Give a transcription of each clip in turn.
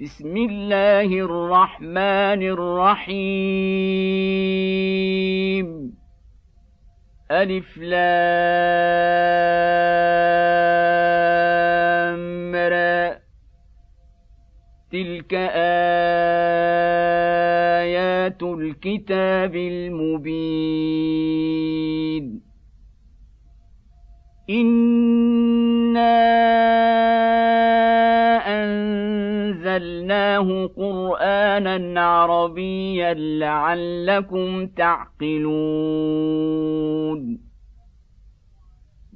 بسم الله الرحمن الرحيم. ألف لام را تلك آيات الكتاب المبين. إِنَّا جعلناه قرانا عربيا لعلكم تعقلون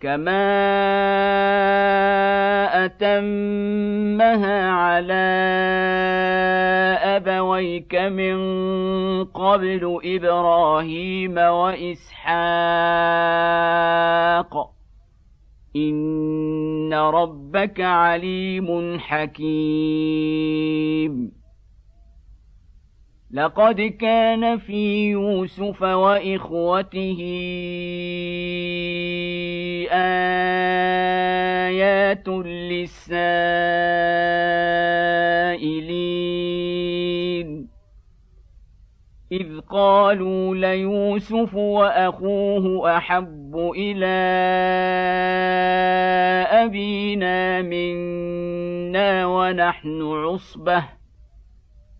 كما اتمها على ابويك من قبل إبراهيم واسحاق ان ربك عليم حكيم لقد كان في يوسف وإخوته آيات للسائلين. إذ قالوا ليوسف وأخوه أحب إلى أبينا منا ونحن عصبة.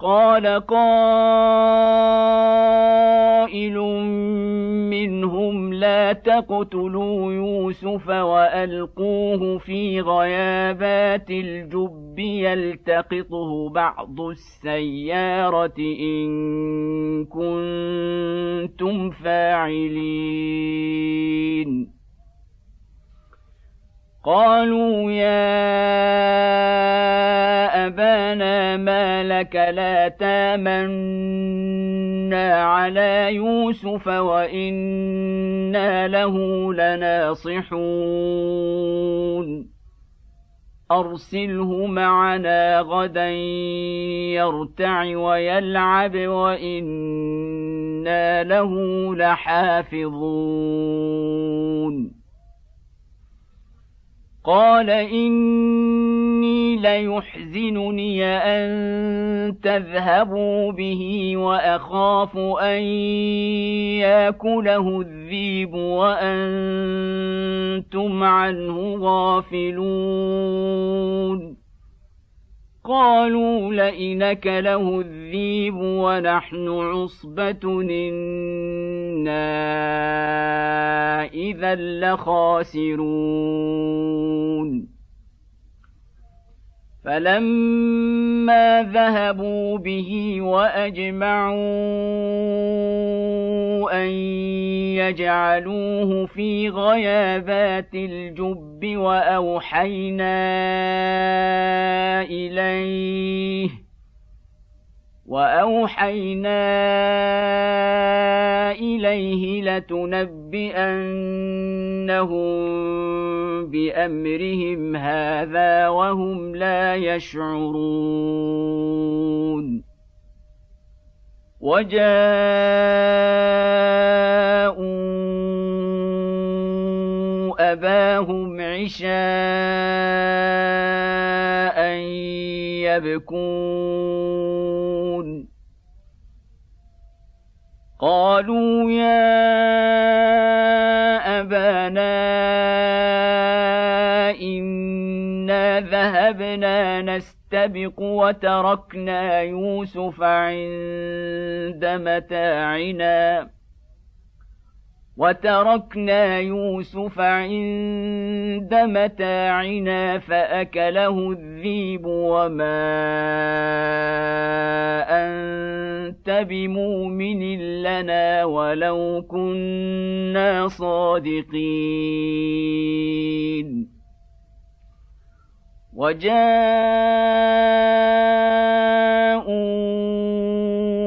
قال قائل منهم لا تقتلوا يوسف وألقوه في غيابات الجب يلتقطه بعض السيارة إن كنتم فاعلين. قالوا يا أبانا ما لك لا تامنا على يوسف وإنا له لناصحون. أرسله معنا غدا يرتع ويلعب وإنا له لحافظون. قال إني ليحزنني أن تذهبوا به وأخاف أن يأكله الذيب وأنتم عنه غافلون. قالوا لئن له الذيب ونحن عصبة إنا إذا لخاسرون فلما ذهبوا به واجمعوا ان يجعلوه في غيابات الجب واوحينا اليه واوحينا اليه لتنبئنهم بامرهم هذا وهم لا يشعرون وجاءوا أباهم عشاء يبكون. قالوا يا أبانا إنا ذهبنا نستبق وتركنا يوسف عند متاعنا. وتركنا يوسف عند متاعنا فأكله الذيب وما أنت بمؤمن لنا ولو كنا صادقين. وجاءوا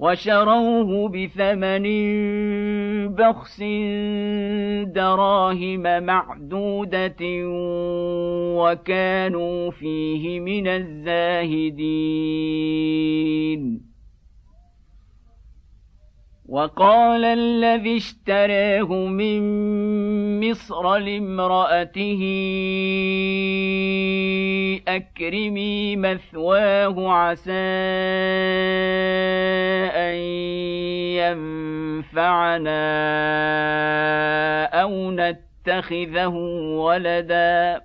وشروه بثمن بخس دراهم معدودة وكانوا فيه من الزاهدين. وقال الذي اشتراه من مصر لامرأته أكرمي مثواه عسى أن ينفعنا أو نتخذه ولدا.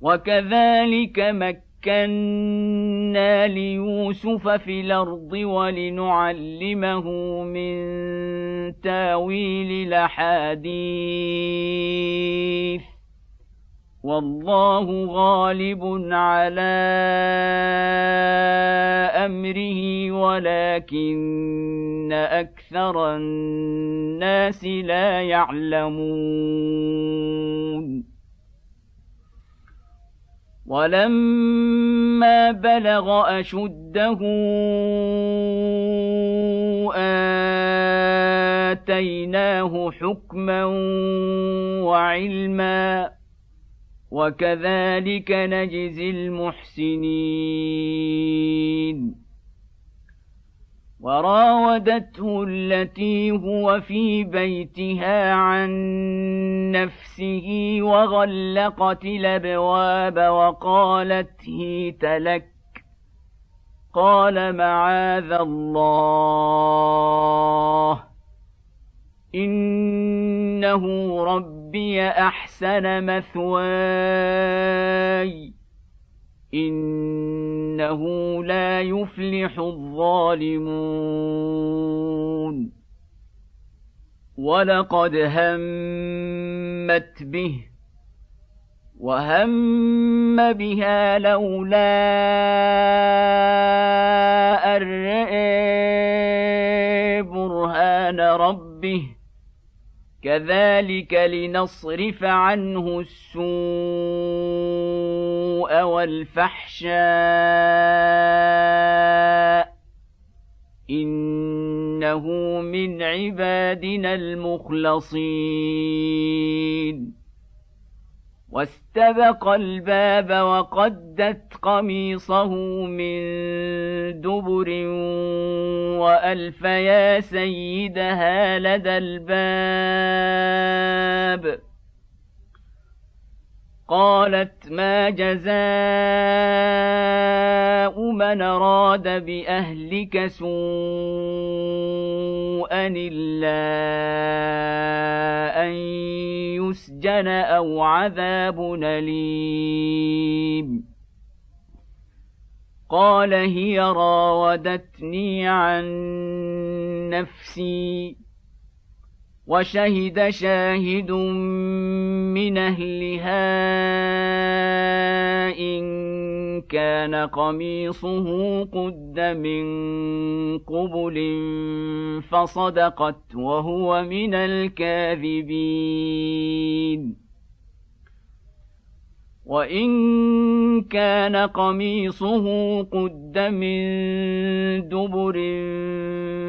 وكذلك مكة مكنا ليوسف في الأرض ولنعلمه من تاويل الأحاديث. والله غالب على أمره ولكن أكثر الناس لا يعلمون. ولما بلغ أشده آتيناه حكما وعلما. وكذلك نجزي المحسنين. وراودته التي هو في بيتها عن نفسه وغلقت الأبواب وقالت هيت لك. قال معاذ الله. إنه ربي أحسن مثواي. إنه لا يفلح الظالمون. ولقد همت به وهم بها لولا أن برهان ربه. كذلك لنصرف عنه السوء والفحشاء إنه من عبادنا المخلصين. واستبق الباب وقدت قميصه من دبر وألف يا سيدها لدى الباب قالت ما جزاء من أراد بأهلك سوءا إلا أن يسجن أو عذاب أليم. قال هي راودتني عن نفسي. وشهد شاهد من أهلها إن كان قميصه قد من قبل فصدقت وهو من الكاذبين. وإن كان قميصه قد من دبر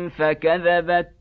فكذبت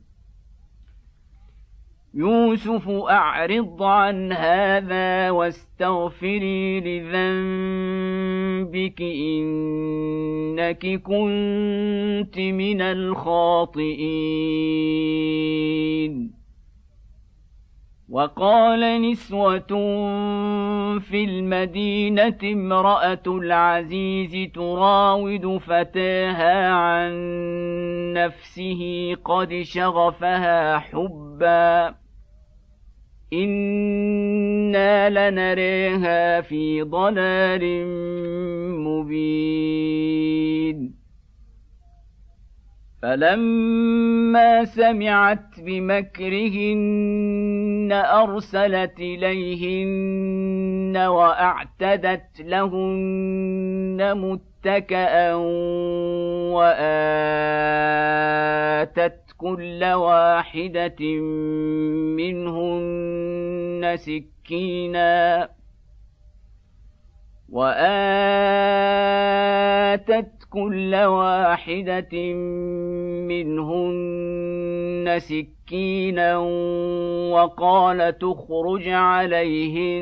يوسف أعرض عن هذا واستغفري لذنبك إنك كنت من الخاطئين. وقال نسوة في المدينة امرأة العزيز تراود فتاها عن نفسه قد شغفها حبا. أنا لنريها في ضلال مبين فلما سمعت بمكرهن ارسلت اليهن واعتدت لهن متكئا واتت كل واحدة منهن سكينا وآتت كل واحدة منهن سكينا وقال تخرج عليهن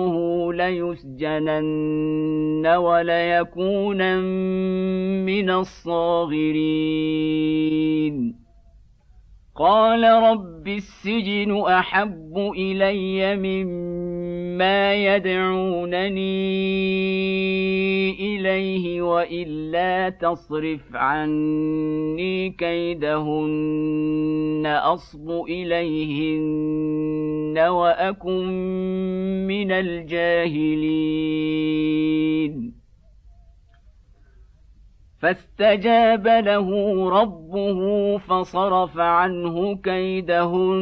ليسجنن وليكونا من الصاغرين. قال رب السجن أحب إلي مما يدعونني إليه وإلا تصرف عني كيدهن أصب إليهن وأكن من الجاهلين. فاستجاب له ربه فصرف عنه كيدهن.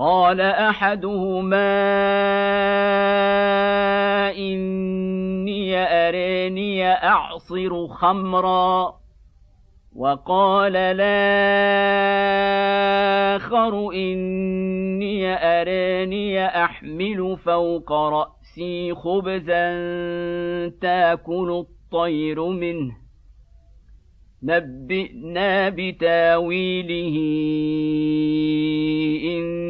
قال أحدهما إني اراني أعصر خمرا وقال الآخر إني اراني أحمل فوق رأسي خبزا تأكل الطير منه. نبئنا بتاويله أنا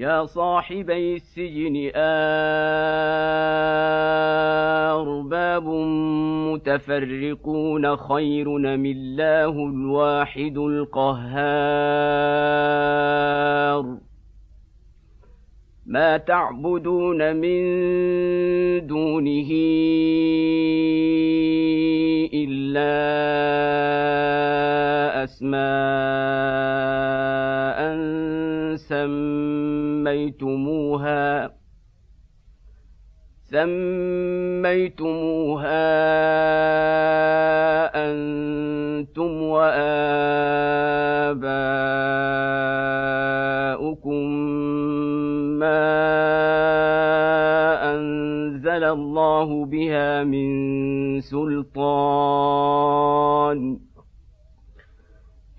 يا صاحبي السجن أرباب متفرقون خير من الله الواحد القهار؟ ما تعبدون من دونه إلا أسماء سميتموها سميتموها أنتم وآباؤكم ما أنزل الله بها من سلطان.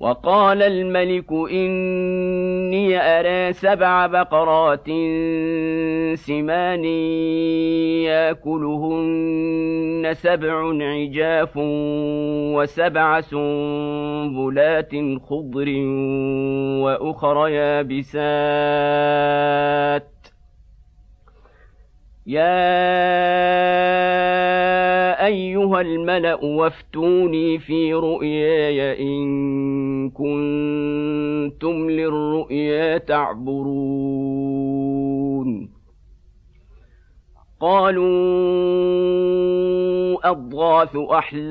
وقال الملك إني أرى سبع بقرات سمان يأكلهن سبع عجاف وسبع سنبلات خضر وأخر يابسات. يا أيها الملأ وافتوني في رؤياي إن كنتم للرؤيا تعبرون. قالوا أضغاث أحلام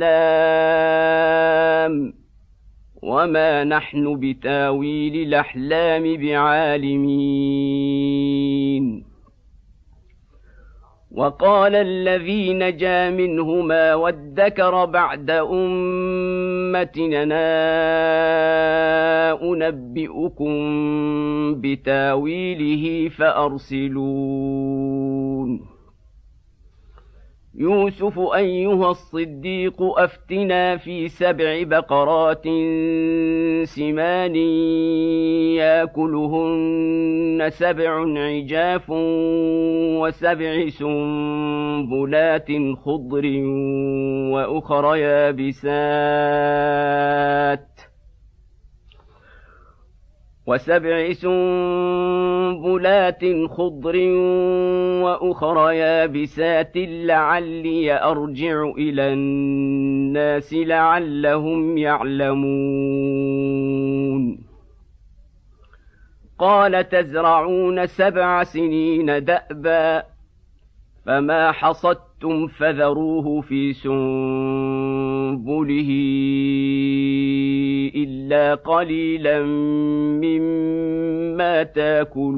وما نحن بتاويل الأحلام بعالمين. وقال الذي نجا منهما وادكر بعد أمتنا أنبئكم بتاويله فارسلون يوسف أيها الصديق أفتنا في سبع بقرات سمان ياكلهن سبع عجاف وسبع سنبلات خضر وأخر يابسات. وسبع سنبلات خضر وأخر يابسات لعلي أرجع إلى الناس لعلهم يعلمون. قال تزرعون سبع سنين دأبا فما حصدتم فذروه في سنبله الا قليلا مما تاكلون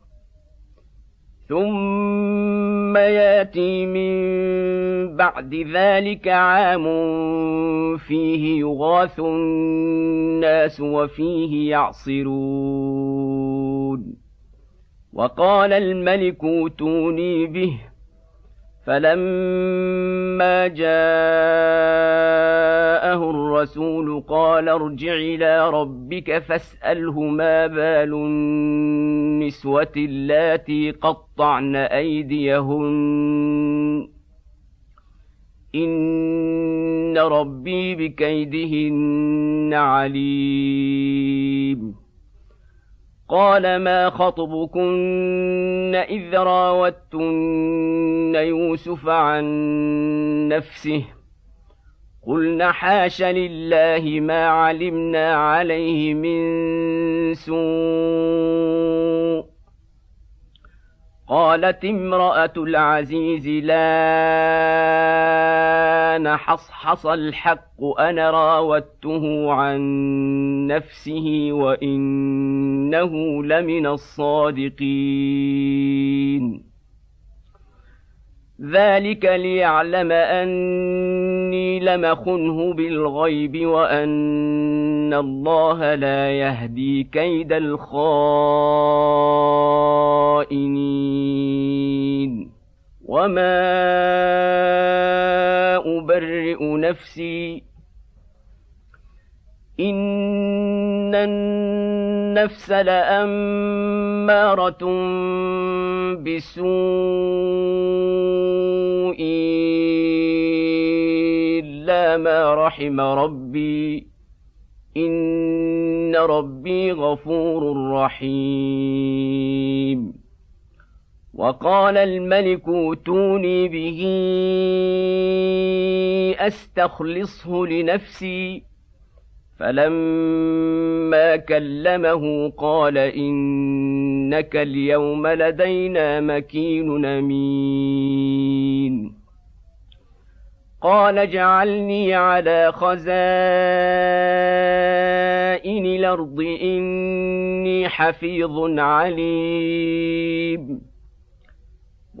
ثم ياتي من بعد ذلك عام فيه يغاث الناس وفيه يعصرون وقال الملك اوتوني به فلما جاءه الرسول قال ارجع إلى ربك فاسأله ما بال النسوة اللاتي قطعن أيديهن. إن ربي بكيدهن عليم. قال ما خطبكن إذ راوتن يوسف عن نفسه قلن حاش لله ما علمنا عليه من سوء قالت امرأة العزيز لا نحصحص الحق أنا راودته عن نفسه وانه لمن الصادقين. ذلك ليعلم أني لمخنه بالغيب وأن الله لا يهدي كيد الخائنين. وما أبرئ نفسي ان النفس لاماره بالسوء الا ما رحم ربي ان ربي غفور رحيم وقال الملك اوتوني به استخلصه لنفسي فلما كلمه قال انك اليوم لدينا مكين امين. قال اجعلني على خزائن الأرض اني حفيظ عليم.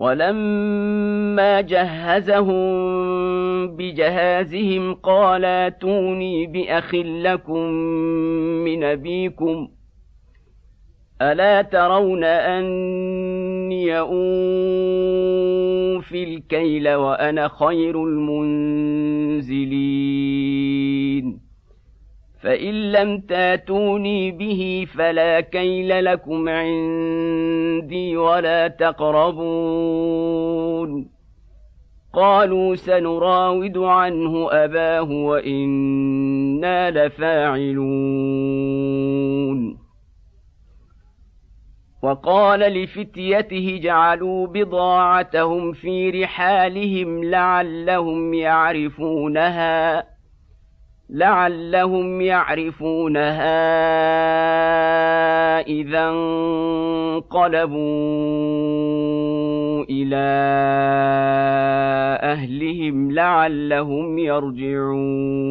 ولما جهزهم بجهازهم قال أتوني بأخ لكم من أبيكم. ألا ترون أني اوفي الكيل وأنا خير المنزلين؟ فان لم تاتوني به فلا كيل لكم عندي ولا تقربون قالوا سنراود عنه اباه وأنا لفاعلون وقال لفتيته جعلوا بضاعتهم في رحالهم لعلهم يعرفونها لعلهم يعرفونها إذا انقلبوا إلى أهلهم لعلهم يرجعون.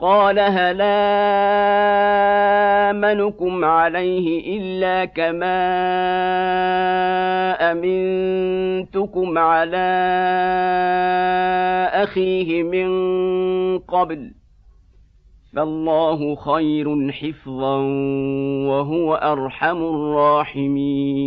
قال هل آمنكم عليه إلا كما أمنتكم على أخيه من قبل فالله خير حفظا وهو أرحم الراحمين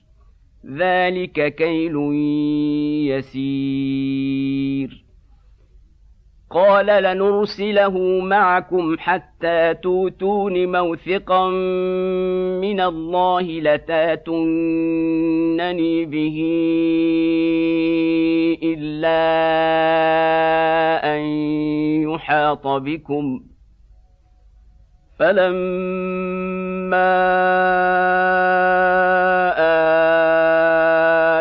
ذلك كيل يسير. قال لنرسله معكم حتى توتون موثقا من الله لتاتونني به إلا أن يحاط بكم. فلما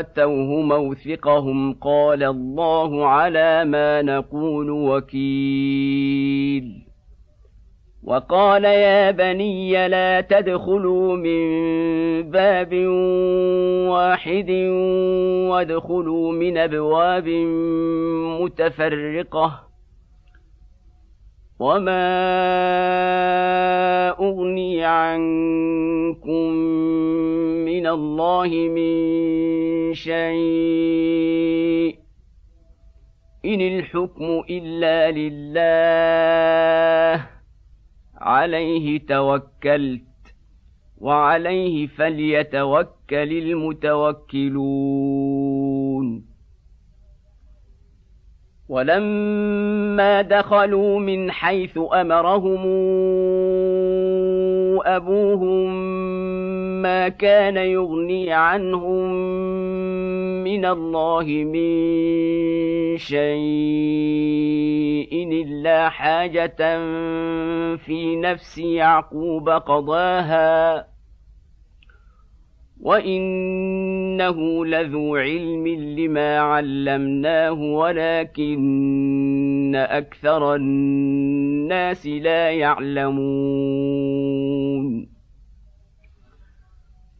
آتوه موثقهم قال الله على ما نقول وكيل. وقال يا بني لا تدخلوا من باب واحد وادخلوا من أبواب متفرقة. وما أغني عنكم من الله من شيء. إن الحكم إلا لله. عليه توكلت وعليه فليتوكل المتوكلون. ولما دخلوا من حيث أمرهم أبوهم كان يغني عنهم من الله من شيء إلا حاجة في نفس يعقوب قضاها. وإنه لذو علم لما علمناه ولكن أكثر الناس لا يعلمون.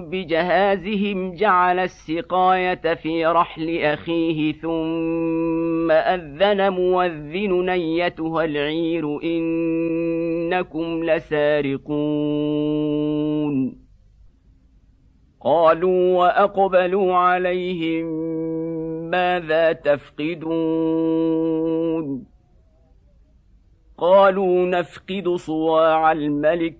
بجهازهم جعل السقاية في رحل أخيه ثم أذن موذن ايتها العير إنكم لسارقون. قالوا وأقبلوا عليهم ماذا تفقدون؟ قالوا نفقد صواع الملك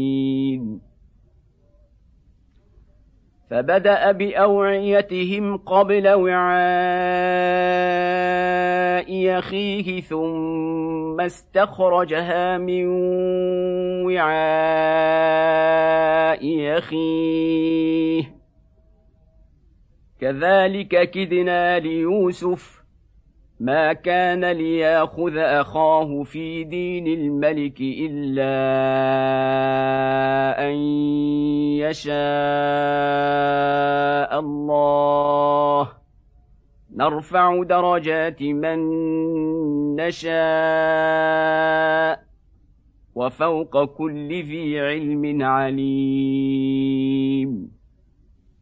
فبدأ بأوعيتهم قبل وعاء أخيه ثم استخرجها من وعاء أخيه. كذلك كدنا ليوسف ما كان لياخذ اخاه في دين الملك الا ان يشاء الله نرفع درجات من نشاء وفوق كل ذي علم عليم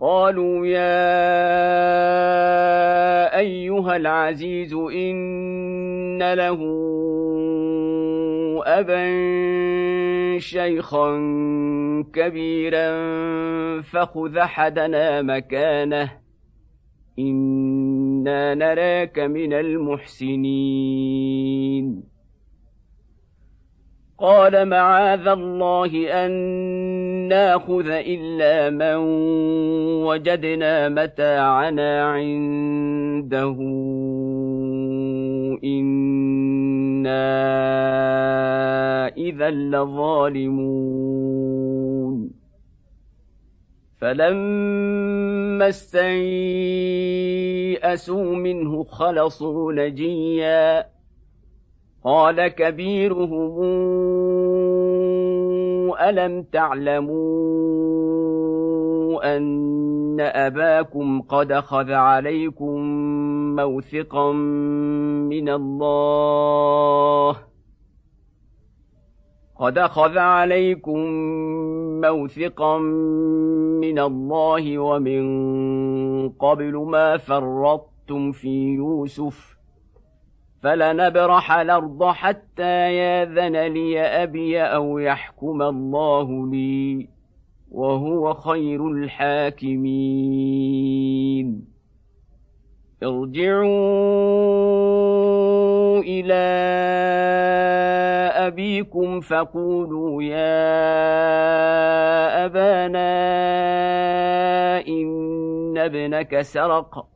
قالوا يا أيها العزيز إن له أبا شيخا كبيرا فخذ حدنا مكانه إنا نراك من المحسنين. قال معاذ الله أن ناخذ إلا من وجدنا متاعنا عنده. إنا إذا لظالمون. فلما استيئسوا منه خلصوا نجيا. قال كبيرهم الم تعلموا ان اباكم قد خذ عليكم موثقا من الله قد خذ عليكم موثقا من الله ومن قبل ما فرطتم في يوسف فلنبرح الأرض حتى ياذن لي أبي أو يحكم الله لي وهو خير الحاكمين. ارجعوا إلى أبيكم فقولوا يا أبانا إن ابنك سرق.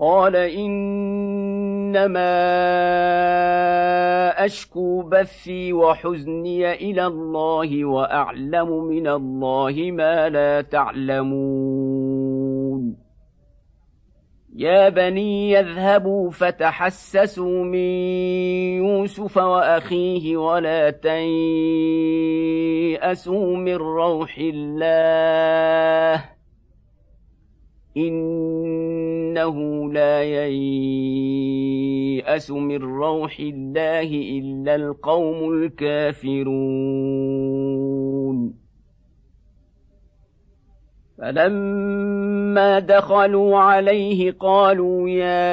قال إنما أشكو بثي وحزني إلى الله وأعلم من الله ما لا تعلمون. يا بني يذهبوا فتحسسوا من يوسف وأخيه ولا تيأسوا من روح الله. إنه لا ييأس من روح الله إلا القوم الكافرون. فلما دخلوا عليه قالوا يا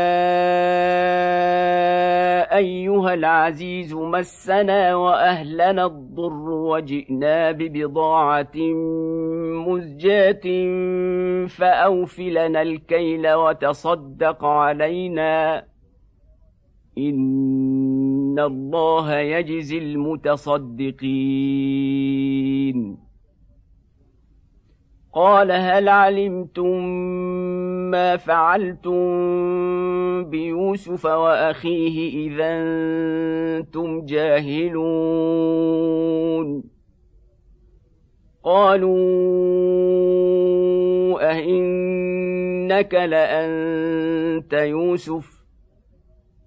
ايها العزيز مسنا واهلنا الضر وجئنا ببضاعه مزجاه فاوف لنا الكيل وتصدق علينا ان الله يجزي المتصدقين قال هل علمتم ما فعلتم بيوسف وأخيه إذا أنتم جاهلون؟ قالوا أئنك لأنت يوسف؟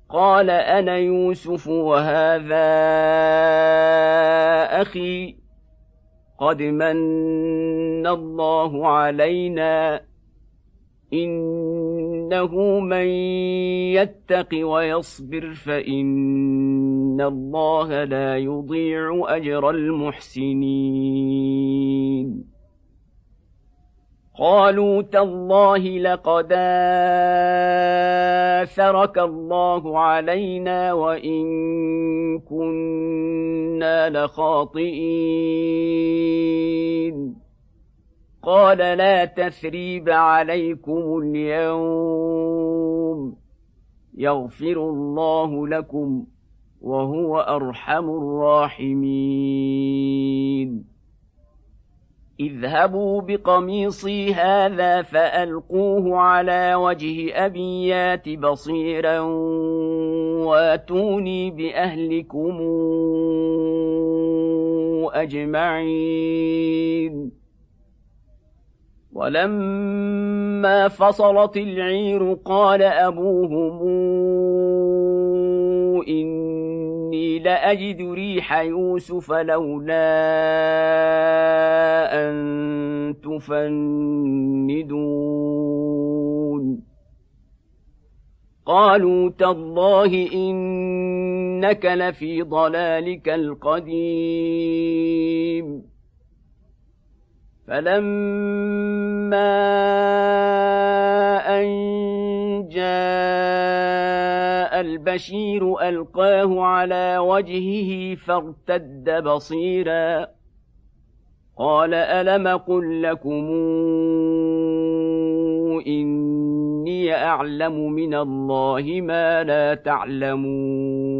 قال أنا يوسف وهذا أخي. قد من الله علينا انه من يتق ويصبر فان الله لا يضيع اجر المحسنين قالوا تالله لقد آثرك الله علينا وإن كنا لخاطئين. قال لا تثريب عليكم اليوم. يغفر الله لكم وهو أرحم الراحمين. اذهبوا بقميصي هذا فألقوه على وجه ابي يات بصيرا واتوني بأهلكم أجمعين. ولما فصلت العير قال أبوهم إني لأجد ريح يوسف لولا أن تفندون. قالوا تالله إنك لفي ضلالك القديم. فلما أن جاء البشير ألقاه على وجهه فارتد بصيرا. قال ألم قل لكم إني أعلم من الله ما لا تعلمون؟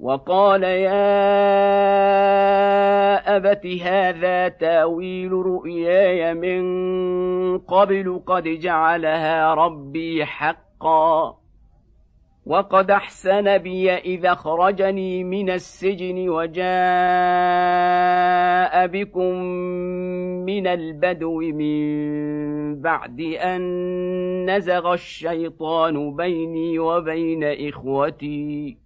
وقال يا أبت هذا تأويل رؤياي من قبل قد جعلها ربي حقا وقد أحسن بي إذا خرجني من السجن وجاء بكم من البدو من بعد أن نزغ الشيطان بيني وبين إخوتي.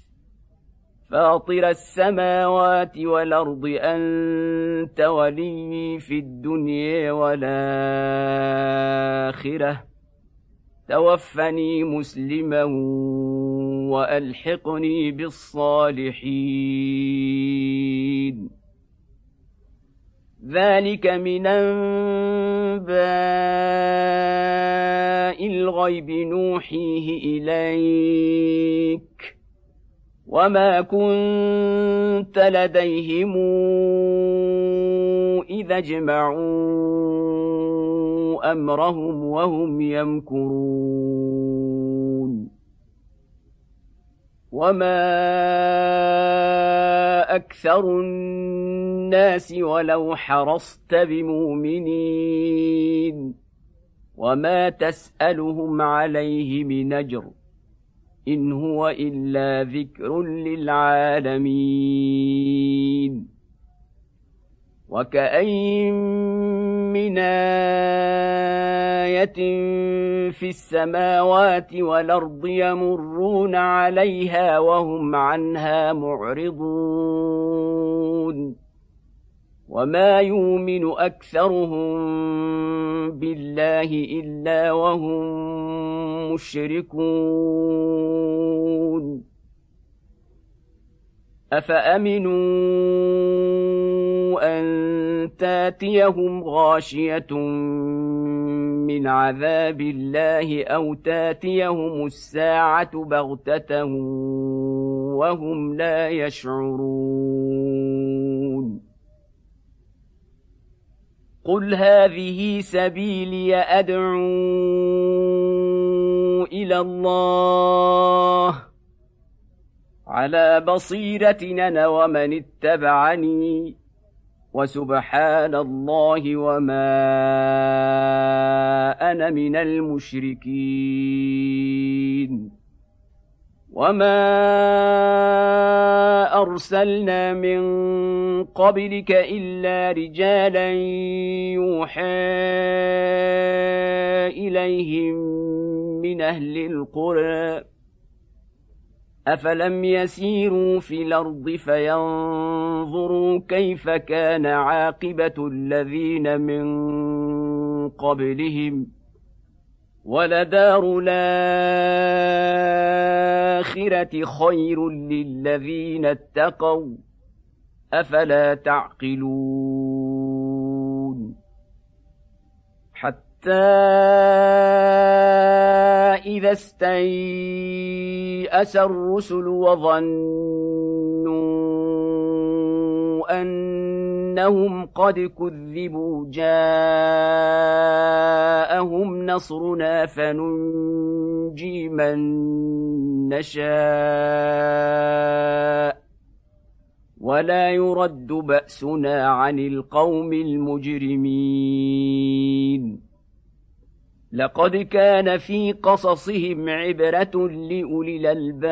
فاطر السماوات والأرض أنت ولي في الدنيا والآخرة. توفني مسلما وألحقني بالصالحين. ذلك من أنباء الغيب نوحيه إليك. وما كنت لديهم اذا اجمعوا امرهم وهم يمكرون وما أكثر الناس ولو حرصت بمؤمنين وما تسالهم عليه من اجر إن هو إلا ذكر للعالمين. وكأين من آية في السماوات والأرض يمرون عليها وهم عنها معرضون. وما يؤمن اكثرهم بالله الا وهم مشركون افامنوا ان تاتيهم غاشيه من عذاب الله أو تاتيهم الساعة بغته وهم لا يشعرون قل هذه سبيلي ادعو إلى الله على بصيره أنا ومن اتبعني وسبحان الله وما أنا من المشركين وما ارسلنا من قبلك الا رجالا يوحى اليهم من أهل القرى افلم يسيروا في الأرض فينظروا كيف كان عاقبه الذين من قبلهم ولدار الاخره خير للذين اتقوا افلا تعقلون حتى اذا استيأس الرسل وظنوا إنهم قد كذبوا جاءهم نصرنا فننجي من نشاء ولا يرد بأسنا عن القوم المجرمين. لقد كان في قصصهم عبرة لأولي الألباب.